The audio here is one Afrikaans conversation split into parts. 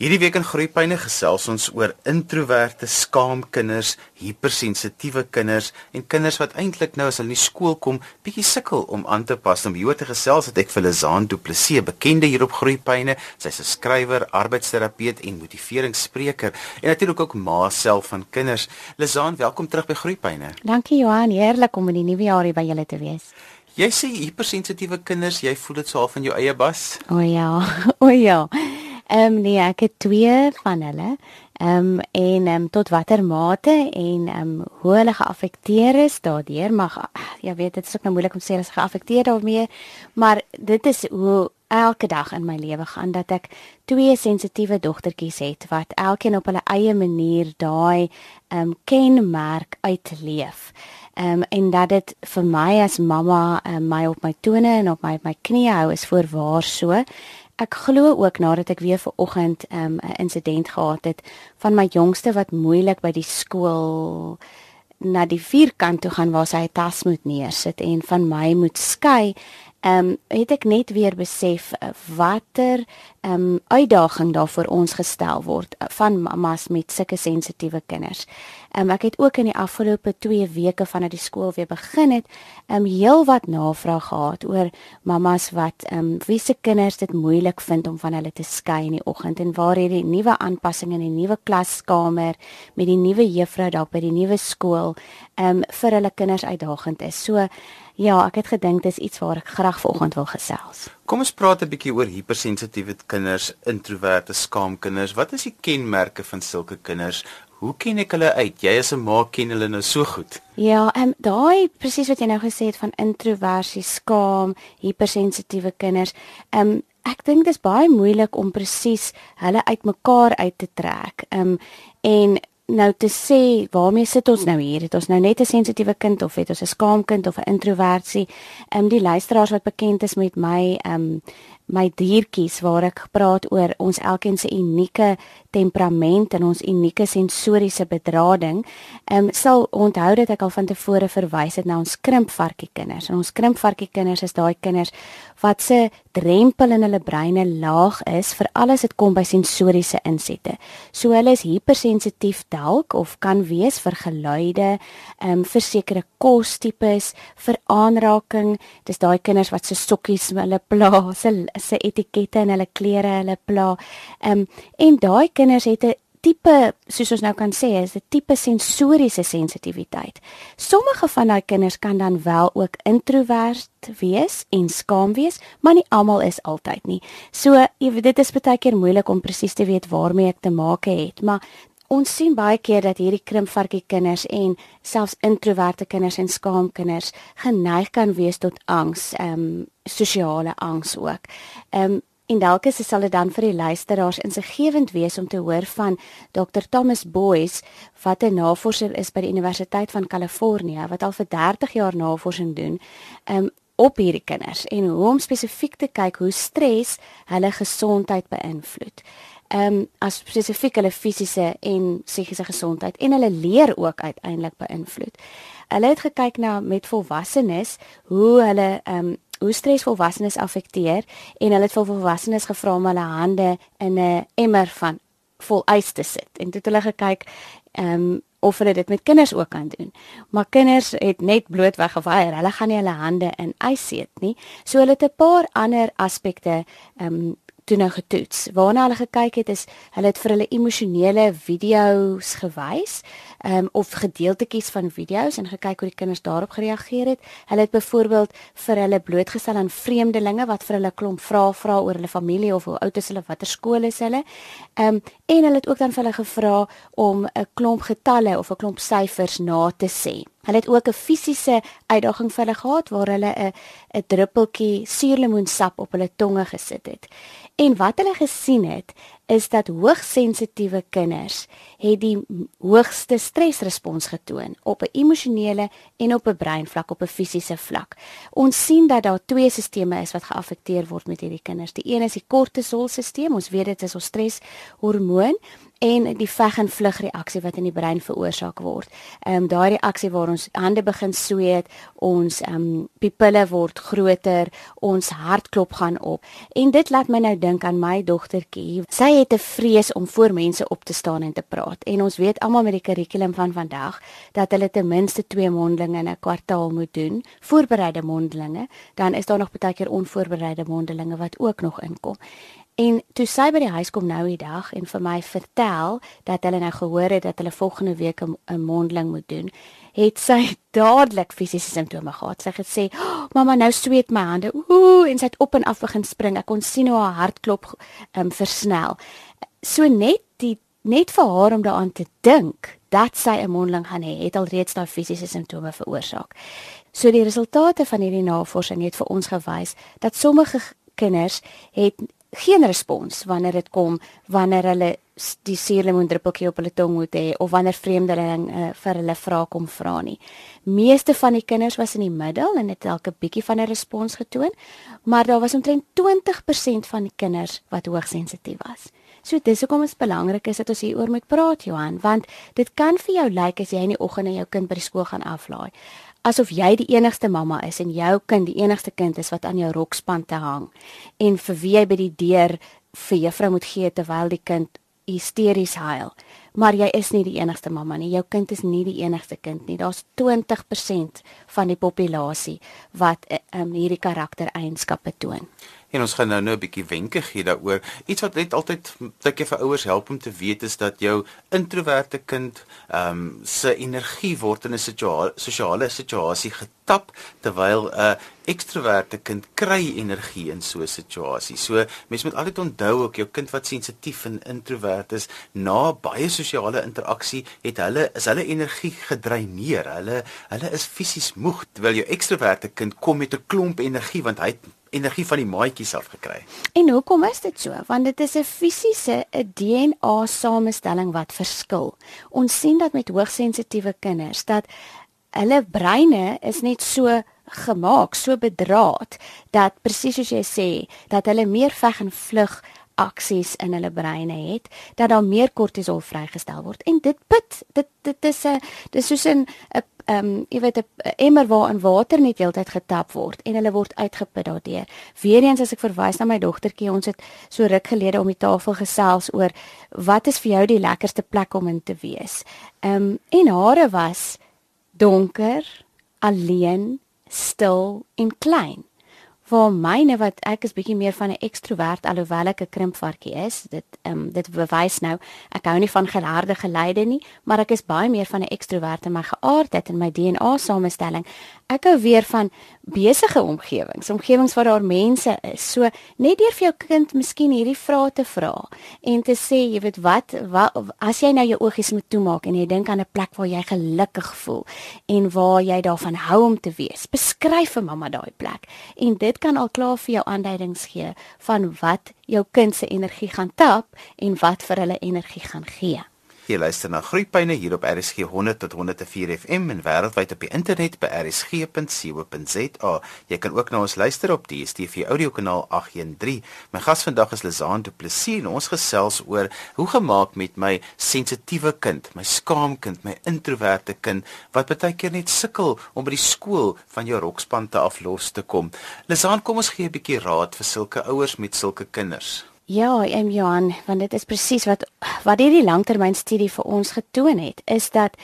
Hierdie week in Groepyne gesels ons oor introverte, skaam kinders, hypersensitiewe kinders en kinders wat eintlik nou as hulle in die skool kom, bietjie sukkel om aan te pas. Om hieroor te gesels het ek vir Lizaan Du Plessis, bekende hier op Groepyne. Sy's 'n skrywer, arbeidsterapeut en motiveringsspreker en natuurlik ook ma self van kinders. Lizaan, welkom terug by Groepyne. Dankie Johan, heerlik om in die nuwe jaar hier by julle te wees. Jy sê hypersensitiewe kinders, jy voel dit so half in jou eie bas? O ja, o ja. Ehm um, nee, ek het twee van hulle. Ehm um, en ehm um, tot watter mate en ehm um, hoe hulle geaffekteer is daardeur mag ja weet dit is ook nou moeilik om sê hulle is geaffekteer daarmee, maar dit is hoe elke dag in my lewe gaan dat ek twee sensitiewe dogtertjies het wat elkeen op hulle eie manier daai ehm um, kenmerk uitleef. Ehm um, en dat dit vir my as mamma um, my op my tone en op my my knieë hou is voorwaar so ek glo ook nadat ek weer ver oggend 'n um, insident gehad het van my jongste wat moeilik by die skool na die vierkant toe gaan waar sy 'n tas moet neersit en van my moet skei ehm um, het ek net weer besef uh, watter ehm um, uitdaging daar vir ons gestel word uh, van mamas met sulke sensitiewe kinders. Ehm um, ek het ook in die afgelope 2 weke vanaf die skool weer begin het ehm um, heelwat navraag gehad oor mamas wat ehm um, wie se kinders dit moeilik vind om van hulle te skei in die oggend en waar hierdie nuwe aanpassing in die nuwe klaskamer met die nuwe juffrou daar by die nuwe skool ehm um, vir hulle kinders uitdagend is. So Ja, ek het gedink dis iets waar ek graag vanoggend wil gesels. Kom ons praat 'n bietjie oor hypersensitiewe kinders, introverte, skaam kinders. Wat is die kenmerke van sulke kinders? Hoe ken ek hulle uit? Jy as 'n ma ken hulle nou so goed. Ja, ehm um, daai presies wat jy nou gesê het van introversie, skaam, hypersensitiewe kinders. Ehm um, ek dink dit is baie moeilik om presies hulle uitmekaar uit te trek. Ehm um, en nou te sê waarmee sit ons nou hier? Het ons nou net 'n sensitiewe kind of het ons 'n skaam kind of 'n introversie? Ehm um, die luisteraars wat bekend is met my ehm um, my diertjies waar ek praat oor ons elkeen se unieke temperament en ons unieke sensoriese bedrading, ehm um, sal onthou dat ek al van tevore verwys het na ons krimpvarkie kinders. En ons krimpvarkie kinders is daai kinders wat se drempel in hulle breine laag is vir alles wat kom by sensoriese insette. So hulle is hypersensitief dalk of kan wees vir geluide, ehm um, vir sekere kostipes, vir aanraking. Dis daai kinders wat se sokkies hulle pla, se se etikette en hulle klere hulle pla. Ehm um, en daai kinders het 'n tipe soos ons nou kan sê is 'n tipe sensoriese sensitiwiteit. Sommige van daai kinders kan dan wel ook introvert wees en skaam wees, maar nie almal is altyd nie. So dit is baie keer moeilik om presies te weet waarmee ek te maak het, maar ons sien baie keer dat hierdie krimpvarkie kinders en selfs introverte kinders en skaam kinders geneig kan wees tot angs, ehm um, sosiale angs ook. Ehm um, En dalk is dit dan vir die luisteraars insiggewend wees om te hoor van Dr Thomas Boyce wat 'n navorser is by die Universiteit van Kalifornië wat al vir 30 jaar navorsing doen um, op hierdie kinders en hoe om spesifiek te kyk hoe stres hulle gesondheid beïnvloed. Ehm um, as spesifiek hulle fisiese en psigiese gesondheid en hulle leer ook uiteindelik beïnvloed. Hulle het gekyk na met volwassenes hoe hulle ehm um, hoe stres volwassenes affekteer en hulle het vir volwassenes gevra om hulle hande in 'n emmer van vol ys te sit en dit hulle gekyk ehm um, of hulle dit met kinders ook kan doen. Maar kinders het net bloot weggeweier. Hulle gaan nie hulle hande in ys sit nie. So hulle het 'n paar ander aspekte ehm um, toe nou getoets. Waarna hulle gekyk het is hulle het vir hulle emosionele video's gewys, um, of gedeeltetjies van video's en gekyk hoe die kinders daarop gereageer het. Hulle het byvoorbeeld vir hulle blootgestel aan vreemdelinge wat vir hulle klomp vrae vra oor hulle familie of hoe oud is hulle, watter skool is hulle. Ehm um, en hulle het ook dan vir hulle gevra om 'n klomp getalle of 'n klomp syfers na te sê. Hulle het ook 'n fisiese uitdaging vir hulle gehad waar hulle 'n 'n druppeltjie suurlemoensap op hulle tonge gesit het. En wat hulle gesien het, is dat hoogsensitiewe kinders het die hoogste stresrespons getoon op 'n emosionele en op 'n breinvlak op 'n fisiese vlak. Ons sien dat daar twee sisteme is wat geaffekteer word met hierdie kinders. Die een is die kortisolstelsel, ons weet dit is ons streshormoon en die veg en vlug reaksie wat in die brein veroorsaak word. Ehm um, daai reaksie waar ons hande begin sweet, ons ehm um, pupille word groter, ons hartklop gaan op. En dit laat my nou dink aan my dogtertjie. Sy het 'n vrees om voor mense op te staan en te praat. En ons weet almal met die kurrikulum van vandag dat hulle ten minste 2 mondelinge in 'n kwartaal moet doen, voorbereide mondelinge. Dan is daar nog baie keer onvoorbereide mondelinge wat ook nog inkom. En toe sy by die huis kom nou die dag en vir my vertel dat hulle nou gehoor het dat hulle volgende week 'n mondeling moet doen, het sy dadelik fisiese simptome gehad. Sy het gesê, oh, "Mamma, nou sweet my hande." Ooh, en sy het op en af begin spring. Ek kon sien hoe haar hartklop um, versnel. So net die net vir haar om daaraan te dink dat sy 'n mondeling gaan hê, het alreeds daai fisiese simptome veroorsaak. So die resultate van hierdie navorsing het vir ons gewys dat sommige kinders het geen respons wanneer dit kom wanneer hulle die suurlemoendruppeltjie op hulle tong moet hê of wanneer vreemdeling uh, vir hulle vra kom vra nie. Meeste van die kinders was in die middel en het elke bietjie van 'n respons getoon, maar daar was omtrent 20% van die kinders wat hoogsensitief was. So dis hoekom dit belangrik is dat ons hieroor moet praat Johan, want dit kan vir jou lyk as jy in die oggend jou kind by die skool gaan aflaai asof jy die enigste mamma is en jou kind die enigste kind is wat aan jou rokspan te hang en vir wie jy by die deur vir juffrou moet gee terwyl die kind hysteries huil. Maar jy is nie die enigste mamma nie. Jou kind is nie die enigste kind nie. Daar's 20% van die populasie wat um, hierdie karaktereienskappe toon. En ons gaan nou nou 'n bietjie wenke gee daaroor. Iets wat net altyd dink jy vir ouers help om te weet is dat jou introverte kind ehm um, se energie word in 'n sosiale situasie getap terwyl 'n uh, ekstroverte kind kry energie in so 'n situasie. So mense moet altyd onthou ook jou kind wat sensitief en introvert is, na baie sosiale interaksie het hulle is hulle energie gedreineer. Hulle hulle is fisies moeg terwyl jou ekstroverte kind kom met 'n klomp energie want hy energie van die maatjies af gekry. En hoekom is dit so? Want dit is 'n fisiese 'n DNA samestelling wat verskil. Ons sien dat met hoogsensitiewe kinders dat hulle breine is net so gemaak, so bedraad dat presies soos jy sê, dat hulle meer veg en vlug aksies in hulle breine het dat daar meer kortisol vrygestel word en dit put dit dit is 'n dis soos 'n 'n ehm um, jy weet 'n emmer waar in water net heeltyd getap word en hulle word uitgeput daardeur. Weereens as ek verwys na my dogtertjie, ons het so ruk gelede om die tafel gesels oor wat is vir jou die lekkerste plek om in te wees. Ehm um, en hare was donker, alleen, stil en klein vir myne wat ek is bietjie meer van 'n ekstrovert alhoewel ek 'n krimpvarkie is. Dit ehm um, dit bewys nou ek hou nie van gelarde geleide nie, maar ek is baie meer van 'n ekstrovert in my geaardheid en my DNA samestelling. Ek hou weer van besige omgewings, omgewings waar daar mense is. So net deur vir jou kind miskien hierdie vrae te vra en te sê, jy weet wat, wat as jy nou jou oogies moet toemaak en jy dink aan 'n plek waar jy gelukkig voel en waar jy daarvan hou om te wees. Beskryf vir mamma daai plek en dit kan al klaar vir jou aanduidings gee van wat jou kind se energie gaan tap en wat vir hulle energie gaan gee. Jy luister na Groepyne hier op RSG 100 tot 104 FM en wêreldwyd op die internet by rsg.co.za. Jy kan ook na ons luister op die DStv audiokanaal 813. My gas vandag is Lizaan Du Plessis en ons gesels oor hoe gemaak met my sensitiewe kind, my skaam kind, my introverte kind wat baie keer net sukkel om by die skool van jou rokspan te aflos te kom. Lizaan, kom ons gee 'n bietjie raad vir sulke ouers met sulke kinders. Ja, em Johan, want dit is presies wat wat hierdie langtermynstudie vir ons getoon het, is dat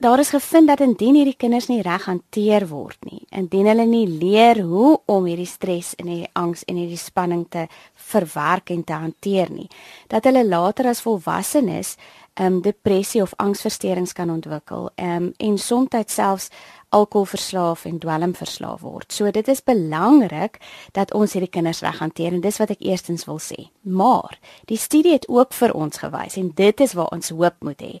daar is gevind dat indien hierdie kinders nie reg hanteer word nie, indien hulle nie leer hoe om hierdie stres en hierdie angs en hierdie spanning te verwerk en te hanteer nie, dat hulle later as volwassenes um, depressie of angsversteurings kan ontwikkel, um, en soms selfs alkoholverslaaf en dwelmverslaaf word. So dit is belangrik dat ons hierdie kinders reg hanteer en dis wat ek eerstens wil sê. Maar die studie het ook vir ons gewys en dit is waar ons hoop moet hê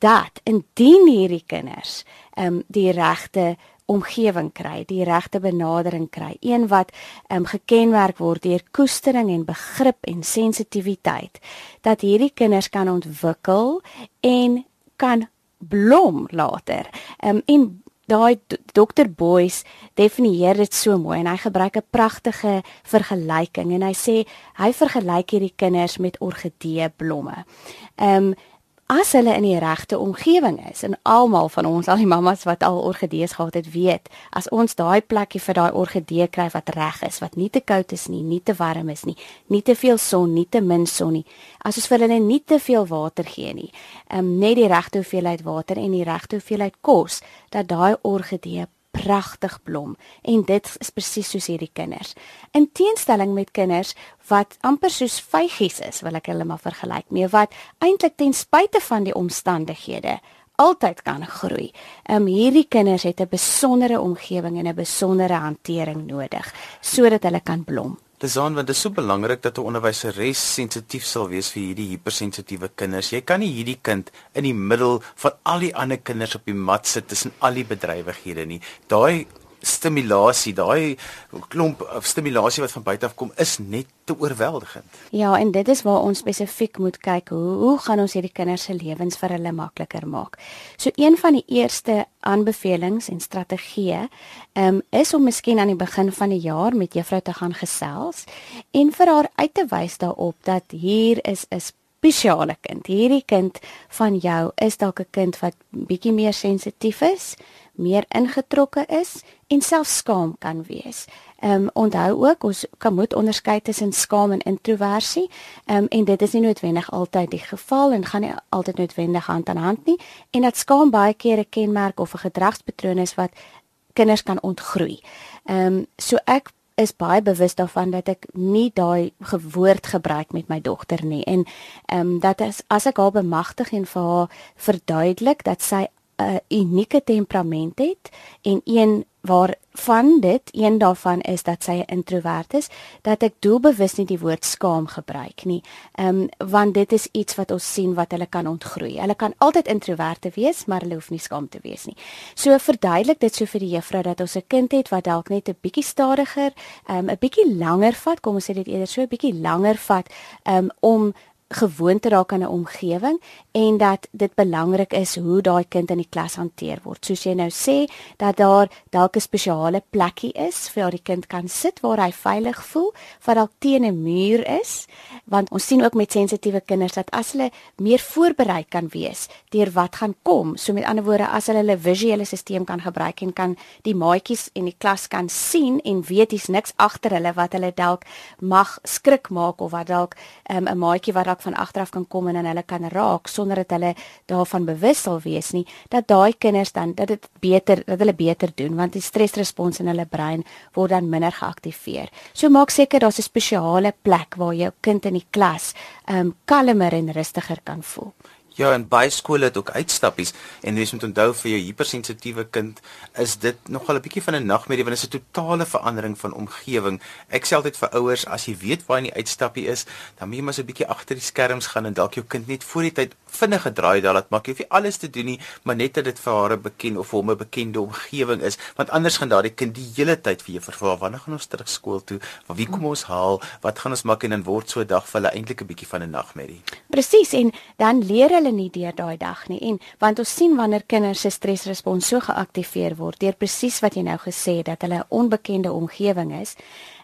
dat indien hierdie kinders ehm um, die regte omgewing kry, die regte benadering kry, een wat ehm um, gekenmerk word deur koestering en begrip en sensitiwiteit, dat hierdie kinders kan ontwikkel en kan blom later. Ehm um, en daai Dr. Boys definieer dit so mooi en hy gebruik 'n pragtige vergelyking en hy sê hy vergelyk hierdie kinders met orgidee blomme. Ehm um, as hulle in die regte omgewing is en almal van ons al die mammas wat al orgidees gehad het weet as ons daai plekkie vir daai orgidee kry wat reg is wat nie te koud is nie nie te warm is nie nie te veel son nie te min son nie as ons vir hulle nie te veel water gee nie um, net die regte hoeveelheid water en die regte hoeveelheid kos dat daai orgidee pragtig blom en dit is presies soos hierdie kinders. In teenstelling met kinders wat amper soos vygies is, wil ek hulle maar vergelyk mee wat eintlik ten spyte van die omstandighede altyd kan groei. Ehm um, hierdie kinders het 'n besondere omgewing en 'n besondere hantering nodig sodat hulle kan blom. Dis aan want dit is so belangrik dat 'n onderwyseres sensitief sal wees vir hierdie hipersensitiewe kinders. Jy kan nie hierdie kind in die middel van al die ander kinders op die mat sit tussen al die bedrywighede nie. Daai stimulasie, daai klomp stimulasie wat van buite af kom is net te oorweldigend. Ja, en dit is waar ons spesifiek moet kyk hoe hoe gaan ons hierdie kinders se lewens vir hulle makliker maak. So een van die eerste aanbevelings en strategieë um, is om miskien aan die begin van die jaar met juffrou te gaan gesels en vir haar uit te wys daarop dat hier is 'n spesiale kind. Hierdie kind van jou is dalk 'n kind wat bietjie meer sensitief is meer ingetrokke is en selfs skaam kan wees. Ehm um, onthou ook ons kan moet onderskei tussen skaam en introversie. Ehm um, en dit is nie noodwendig altyd die geval en gaan nie altyd noodwendig hand aan hand nie en dat skaam baie keer 'n kenmerk of 'n gedragspatroon is wat kinders kan ontgroei. Ehm um, so ek is baie bewus daarvan dat ek nie daai gewoord gebruik met my dogter nie. En ehm um, dat as, as ek haar bemagtig en vir haar verduidelik dat sy 'n unieke temperament het en een waarvan dit een daarvan is dat sy 'n introwert is dat ek doelbewus nie die woord skaam gebruik nie. Ehm um, want dit is iets wat ons sien wat hulle kan ontgroei. Hulle kan altyd introwerte wees, maar hulle hoef nie skaam te wees nie. So verduidelik dit so vir die juffrou dat ons 'n kind het wat dalk net 'n bietjie stadiger, ehm um, 'n bietjie langer vat, kom ons sê dit eerder so 'n bietjie langer vat ehm um, om gewoond te raak aan 'n omgewing en dat dit belangrik is hoe daai kind in die klas hanteer word. Soos jy nou sê dat daar dalk 'n spesiale plekkie is vir waar die kind kan sit waar hy veilig voel, wat dalk teen 'n muur is, want ons sien ook met sensitiewe kinders dat as hulle meer voorberei kan wees deur wat gaan kom, so met ander woorde as hulle hulle visuele stelsel kan gebruik en kan die maatjies en die klas kan sien en weet hier's niks agter hulle wat hulle dalk mag skrik maak of wat dalk um, 'n maatjie wat dalk van agteraf kan kom en dan hulle kan raak sonder dat hulle daarvan bewus sal wees nie dat daai kinders dan dat dit beter dat hulle beter doen want die stresrespons in hulle brein word dan minder geaktiveer. So maak seker daar's 'n spesiale plek waar jou kind in die klas ehm um, kalmer en rustiger kan voel. Ja, en baie skole het ook uitstappies en jy moet onthou vir jou hipersensitiewe kind is dit nogal 'n bietjie van 'n nagmerrie want dit is 'n totale verandering van omgewing. Ek sê altyd vir ouers as jy weet waar die uitstappie is, dan moet jy maar so 'n bietjie agter die skerms gaan en dalk jou kind net voor die tyd vinnige draai daar laat maak. Jy hoef nie alles te doen nie, maar net dat dit vir haar bekend of hom 'n bekende omgewing is, want anders gaan daardie kind die hele tyd vir jou vervra wanneer gaan ons terug skool toe? Waar wie kom ons haal? Wat gaan ons maak en dan word so 'n dag vir hulle eintlik 'n bietjie van 'n nagmerrie. Presies en dan leer hulle nie deur daai dag nie. En want ons sien wanneer kinders se stresrespons so geaktiveer word deur presies wat jy nou gesê het dat hulle 'n onbekende omgewing is,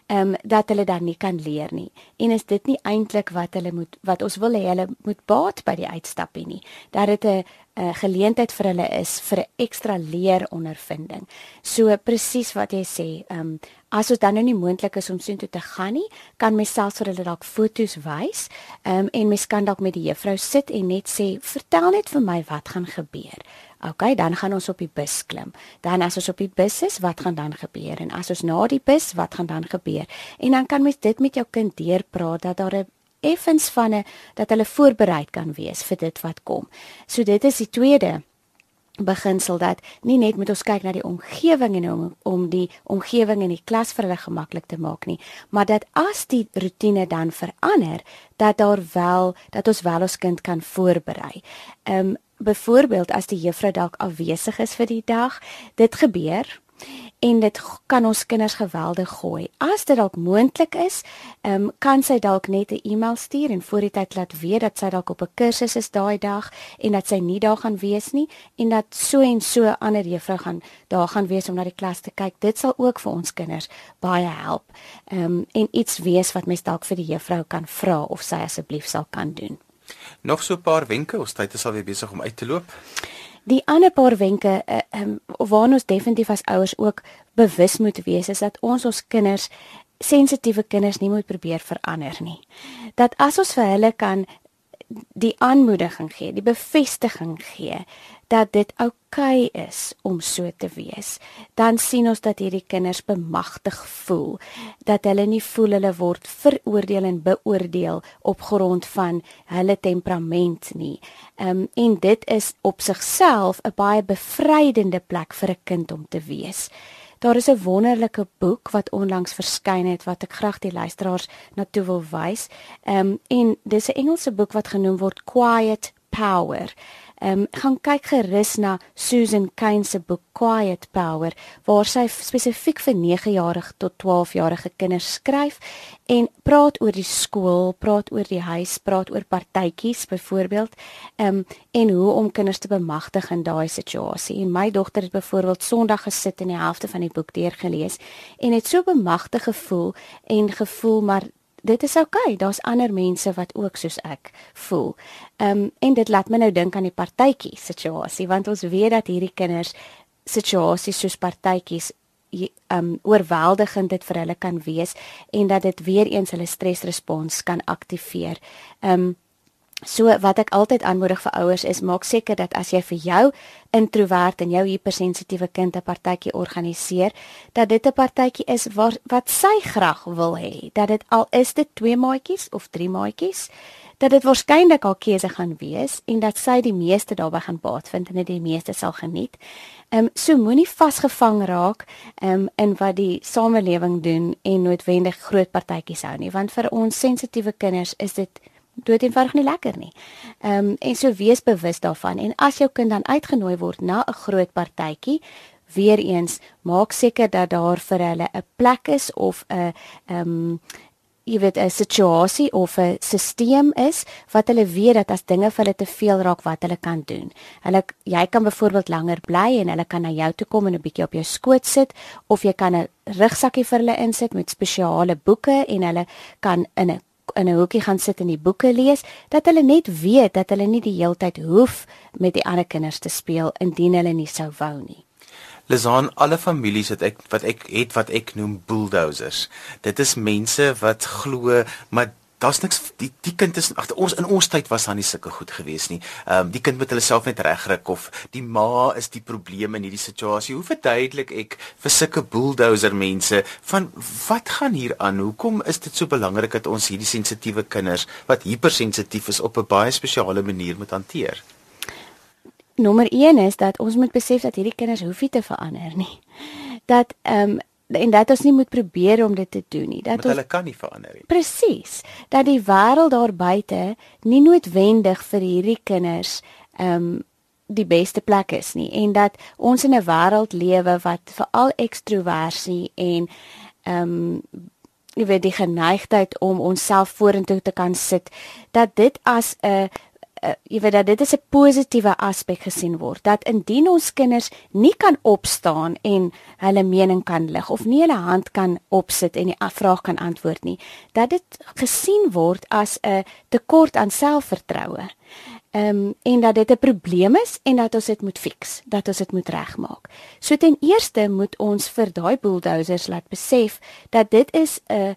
ehm um, dat hulle dan nie kan leer nie. En is dit nie eintlik wat hulle moet wat ons wil hê hulle moet baat by die uitstappie nie. Dat dit 'n 'n geleentheid vir hulle is vir 'n ekstra leer ondervinding. So presies wat jy sê, ehm um, as dit dan nou nie moontlik is om soontoe te gaan nie, kan mens selfs vir hulle dalk foto's wys. Ehm um, en mens kan dalk met die juffrou sit en net sê, "Vertel net vir my wat gaan gebeur." OK, dan gaan ons op die bus klim. Dan as ons op die bus is, wat gaan dan gebeur? En as ons na die bus, wat gaan dan gebeur? En dan kan mens dit met jou kind deurpraat dat daar 'n effens van 'n dat hulle voorberei kan wees vir dit wat kom. So dit is die tweede beginsel dat nie net moet ons kyk na die omgewing en om om die omgewing in die klas vir hulle gemaklik te maak nie, maar dat as die rotine dan verander, dat daar wel dat ons wel ons kind kan voorberei. Ehm um, byvoorbeeld as die juffrou dalk afwesig is vir die dag, dit gebeur. En dit kan ons kinders geweldig gooi. As dit dalk moontlik is, um, kan sy dalk net 'n e-mail stuur en voor die tyd laat weet dat sy dalk op 'n kursus is daai dag en dat sy nie daar gaan wees nie en dat so en so ander juffrou gaan daar gaan wees om na die klas te kyk. Dit sal ook vir ons kinders baie help. Ehm um, en iets wees wat mens dalk vir die juffrou kan vra of sy asseblief sal kan doen. Nog so 'n paar wenke, ons tyd is al weer besig om uit te loop. Die ander paar wenke uh, um, waarna ons definitief as ouers ook bewus moet wees is dat ons ons kinders sensitiewe kinders nie moet probeer verander nie. Dat as ons vir hulle kan die aanmoediging gee, die bevestiging gee dat dit oukei okay is om so te wees, dan sien ons dat hierdie kinders bemagtig voel, dat hulle nie voel hulle word veroordeel en beoordeel op grond van hulle temperament nie. Ehm um, en dit is op sigself 'n baie bevrydende plek vir 'n kind om te wees. Daar is 'n wonderlike boek wat onlangs verskyn het wat ek graag die luisteraars na toe wil wys. Ehm um, en dis 'n Engelse boek wat genoem word Quiet Power. Ehm um, gaan kyk gerus na Susan Cain se boek Quiet Power waar sy spesifiek vir 9-jarige tot 12-jarige kinders skryf en praat oor die skool, praat oor die huis, praat oor partytjies byvoorbeeld. Ehm um, en hoe om kinders te bemagtig in daai situasie. En my dogter het byvoorbeeld Sondag gesit en die helfte van die boek deurgelees en het so bemagtig gevoel en gevoel maar dit is oukei. Okay. Daar's ander mense wat ook soos ek voel. Ehm um, en dit laat my nou dink aan die partytjie situasie want ons weet dat hierdie kinders situasies soos partytjies ehm um, oorweldigend dit vir hulle kan wees en dat dit weer eens hulle stresrespons kan aktiveer. Ehm um, So wat ek altyd aanmoedig vir ouers is maak seker dat as jy vir jou introwert en jou hypersensitiewe kind 'n partytjie organiseer, dat dit 'n partytjie is waar wat sy graag wil hê. Dat dit al is dit twee maatjies of drie maatjies, dat dit waarskynlik haar keuse gaan wees en dat sy die meeste daarbey gaan baat vind en dit die meeste sal geniet. Ehm um, so moenie vasgevang raak ehm um, in wat die samelewing doen en noodwendig groot partytjies hou nie, want vir ons sensitiewe kinders is dit dood eenvoudig nie lekker nie. Ehm um, en so wees bewus daarvan en as jou kind dan uitgenooi word na 'n groot partytjie, weer eens maak seker dat daar vir hulle 'n plek is of 'n ehm um, jy weet 'n situasie of 'n stelsel is wat hulle weet dat as dinge vir hulle te veel raak wat hulle kan doen. Hulle jy kan byvoorbeeld langer bly en hulle kan na jou toe kom en 'n bietjie op jou skoot sit of jy kan 'n rugsakkie vir hulle insit met spesiale boeke en hulle kan in 'n in 'n hoekie gaan sit en die boeke lees, dat hulle net weet dat hulle nie die heeltyd hoef met die ander kinders te speel indien hulle nie sou wou nie. Lizaan, alle families wat ek wat ek het wat ek noem bulldozers. Dit is mense wat glo maar daar's niks die die kind is agter ons in ons tyd was daar nie sulke goed gewees nie. Ehm um, die kind moet hulle self net regryk of die ma is die probleem in hierdie situasie. Hoe verduidelik ek vir sulke bulldozer mense van wat gaan hier aan? Hoekom is dit so belangrik dat ons hierdie sensitiewe kinders wat hypersensitief is op 'n baie spesiale manier moet hanteer? Nommer 1 is dat ons moet besef dat hierdie kinders hoef nie te verander nie. Dat ehm um, en dat ons nie moet probeer om dit te doen nie. Dat ons hulle kan nie verander nie. Presies. Dat die wêreld daar buite nie noodwendig vir hierdie kinders ehm um, die beste plek is nie en dat ons in 'n wêreld lewe wat veral ekstroversie en ehm um, jy weet die geneigtheid om onsself vorentoe te kan sit dat dit as 'n uh, jy weet dat dit is 'n positiewe aspek gesien word dat indien ons kinders nie kan opstaan en hulle mening kan lig of nie hulle hand kan opsit en die vraag kan antwoord nie dat dit gesien word as 'n tekort aan selfvertroue. Ehm um, en dat dit 'n probleem is en dat ons dit moet fix, dat ons dit moet regmaak. So ten eerste moet ons vir daai bulldozers laat besef dat dit is 'n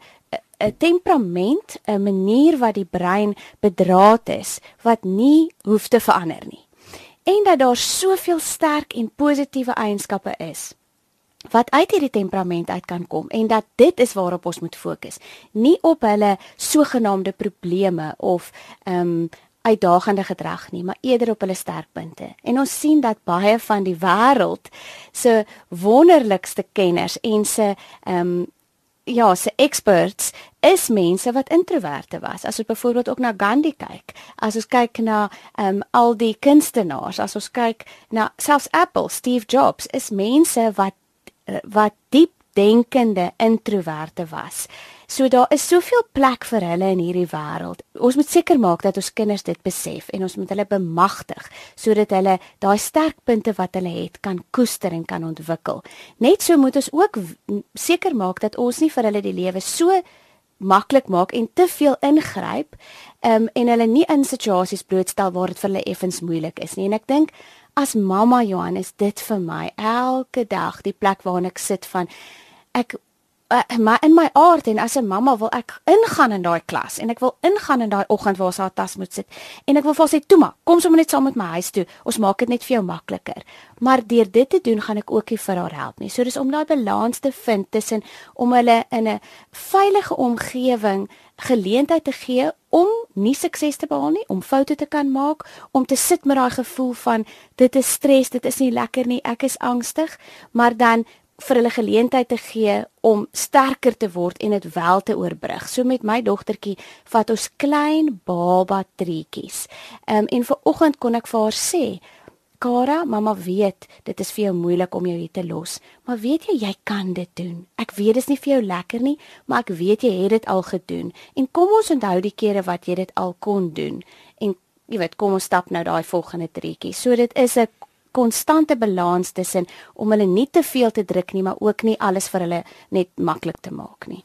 'n temperament, 'n manier wat die brein bedraad is wat nie hoef te verander nie. En dat daar soveel sterk en positiewe eienskappe is wat uit hierdie temperament uit kan kom en dat dit is waarop ons moet fokus, nie op hulle sogenaamde probleme of ehm um, uitdagende gedrag nie, maar eerder op hulle sterkpunte. En ons sien dat baie van die wêreld se wonderlikste kenners en se ehm um, ja, se experts is mense wat introverte was. As ons byvoorbeeld ook na Gandhi kyk, as ons kyk na ehm um, al die kunstenaars, as ons kyk na selfs Apple, Steve Jobs, is mense wat wat diep denkende introverte was. So daar is soveel plek vir hulle in hierdie wêreld. Ons moet seker maak dat ons kinders dit besef en ons moet hulle bemagtig sodat hulle daai sterkpunte wat hulle het kan koester en kan ontwikkel. Net so moet ons ook seker maak dat ons nie vir hulle die lewe so maklik maak en te veel ingryp um, en hulle nie in situasies blootstel waar dit vir hulle effens moeilik is nie. En ek dink as mamma Johan is dit vir my elke dag die plek waar ek sit van ek uh, maar in my aard en as 'n mamma wil ek ingaan in daai klas en ek wil ingaan in daai oggend waar sy haar tas moet sit en ek wil vir haar sê toe maar kom sommer net saam met my huis toe. Ons maak dit net vir jou makliker. Maar deur dit te doen gaan ek ook nie vir haar help nie. So dis om daai balans te vind tussen om hulle in 'n veilige omgewing geleentheid te gee om nie sukses te behaal nie om foute te kan maak om te sit met daai gevoel van dit is stres dit is nie lekker nie ek is angstig. Maar dan vir hulle geleentheid te gee om sterker te word en dit wel te oorbrug. So met my dogtertjie vat ons klein baba treetjies. Ehm um, en vir oggend kon ek vir haar sê, "Kara, mamma weet dit is vir jou moeilik om jou hier te los, maar weet jy jy kan dit doen. Ek weet dit is nie vir jou lekker nie, maar ek weet jy het dit al gedoen. En kom ons onthou die kere wat jy dit al kon doen en jy weet, kom ons stap nou daai volgende treetjie. So dit is 'n konstante balans tussen om hulle nie te veel te druk nie, maar ook nie alles vir hulle net maklik te maak nie.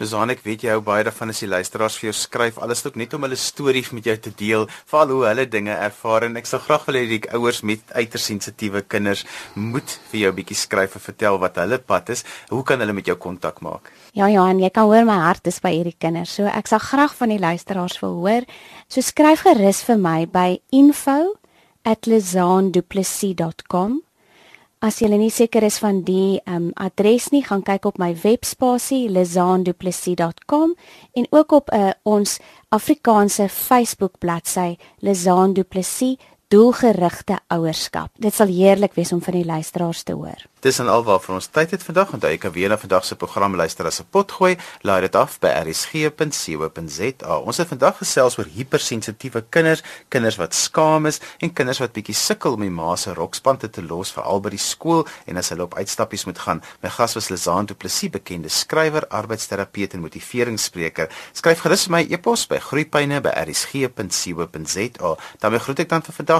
Lisan, ek weet jy hou baie daarvan as die luisteraars vir jou skryf, alles ook net om hulle stories met jou te deel, veral hoe hulle dinge ervaar en ek sal graag wil hê die ouers met uiters sensitiewe kinders moet vir jou 'n bietjie skryf en vertel wat hulle pad is. Hoe kan hulle met jou kontak maak? Ja, Johan, jy kan hoor my hart is by hierdie kinders. So ek sal graag van die luisteraars wil hoor. So skryf gerus vir my by info @lezaanduplessis.com. As jy nie seker is van die um, adres nie, gaan kyk op my webspasie lezaanduplessis.com en ook op uh, ons Afrikaanse Facebook bladsy lezaanduplessis doelgerigte ouerskap. Dit sal heerlik wees om van die luisteraars te hoor. Dis en alwaar vir ons tyd het vandag en jy kan weer na vandag se program luister as 'n pot gooi. Laai dit af by rsg.co.za. Ons het vandag gesels oor hypersensitiewe kinders, kinders wat skaam is en kinders wat bietjie sukkel om die ma se rokspande te los veral by die skool en as hulle op uitstappies moet gaan. My gas was Lizaan Du Plessis, bekende skrywer, arbeidsterapeut en motiveringsspreker. Skryf gerus my e-pos by groeipyne@rsg.co.za. Dan groet ek dan vir vandag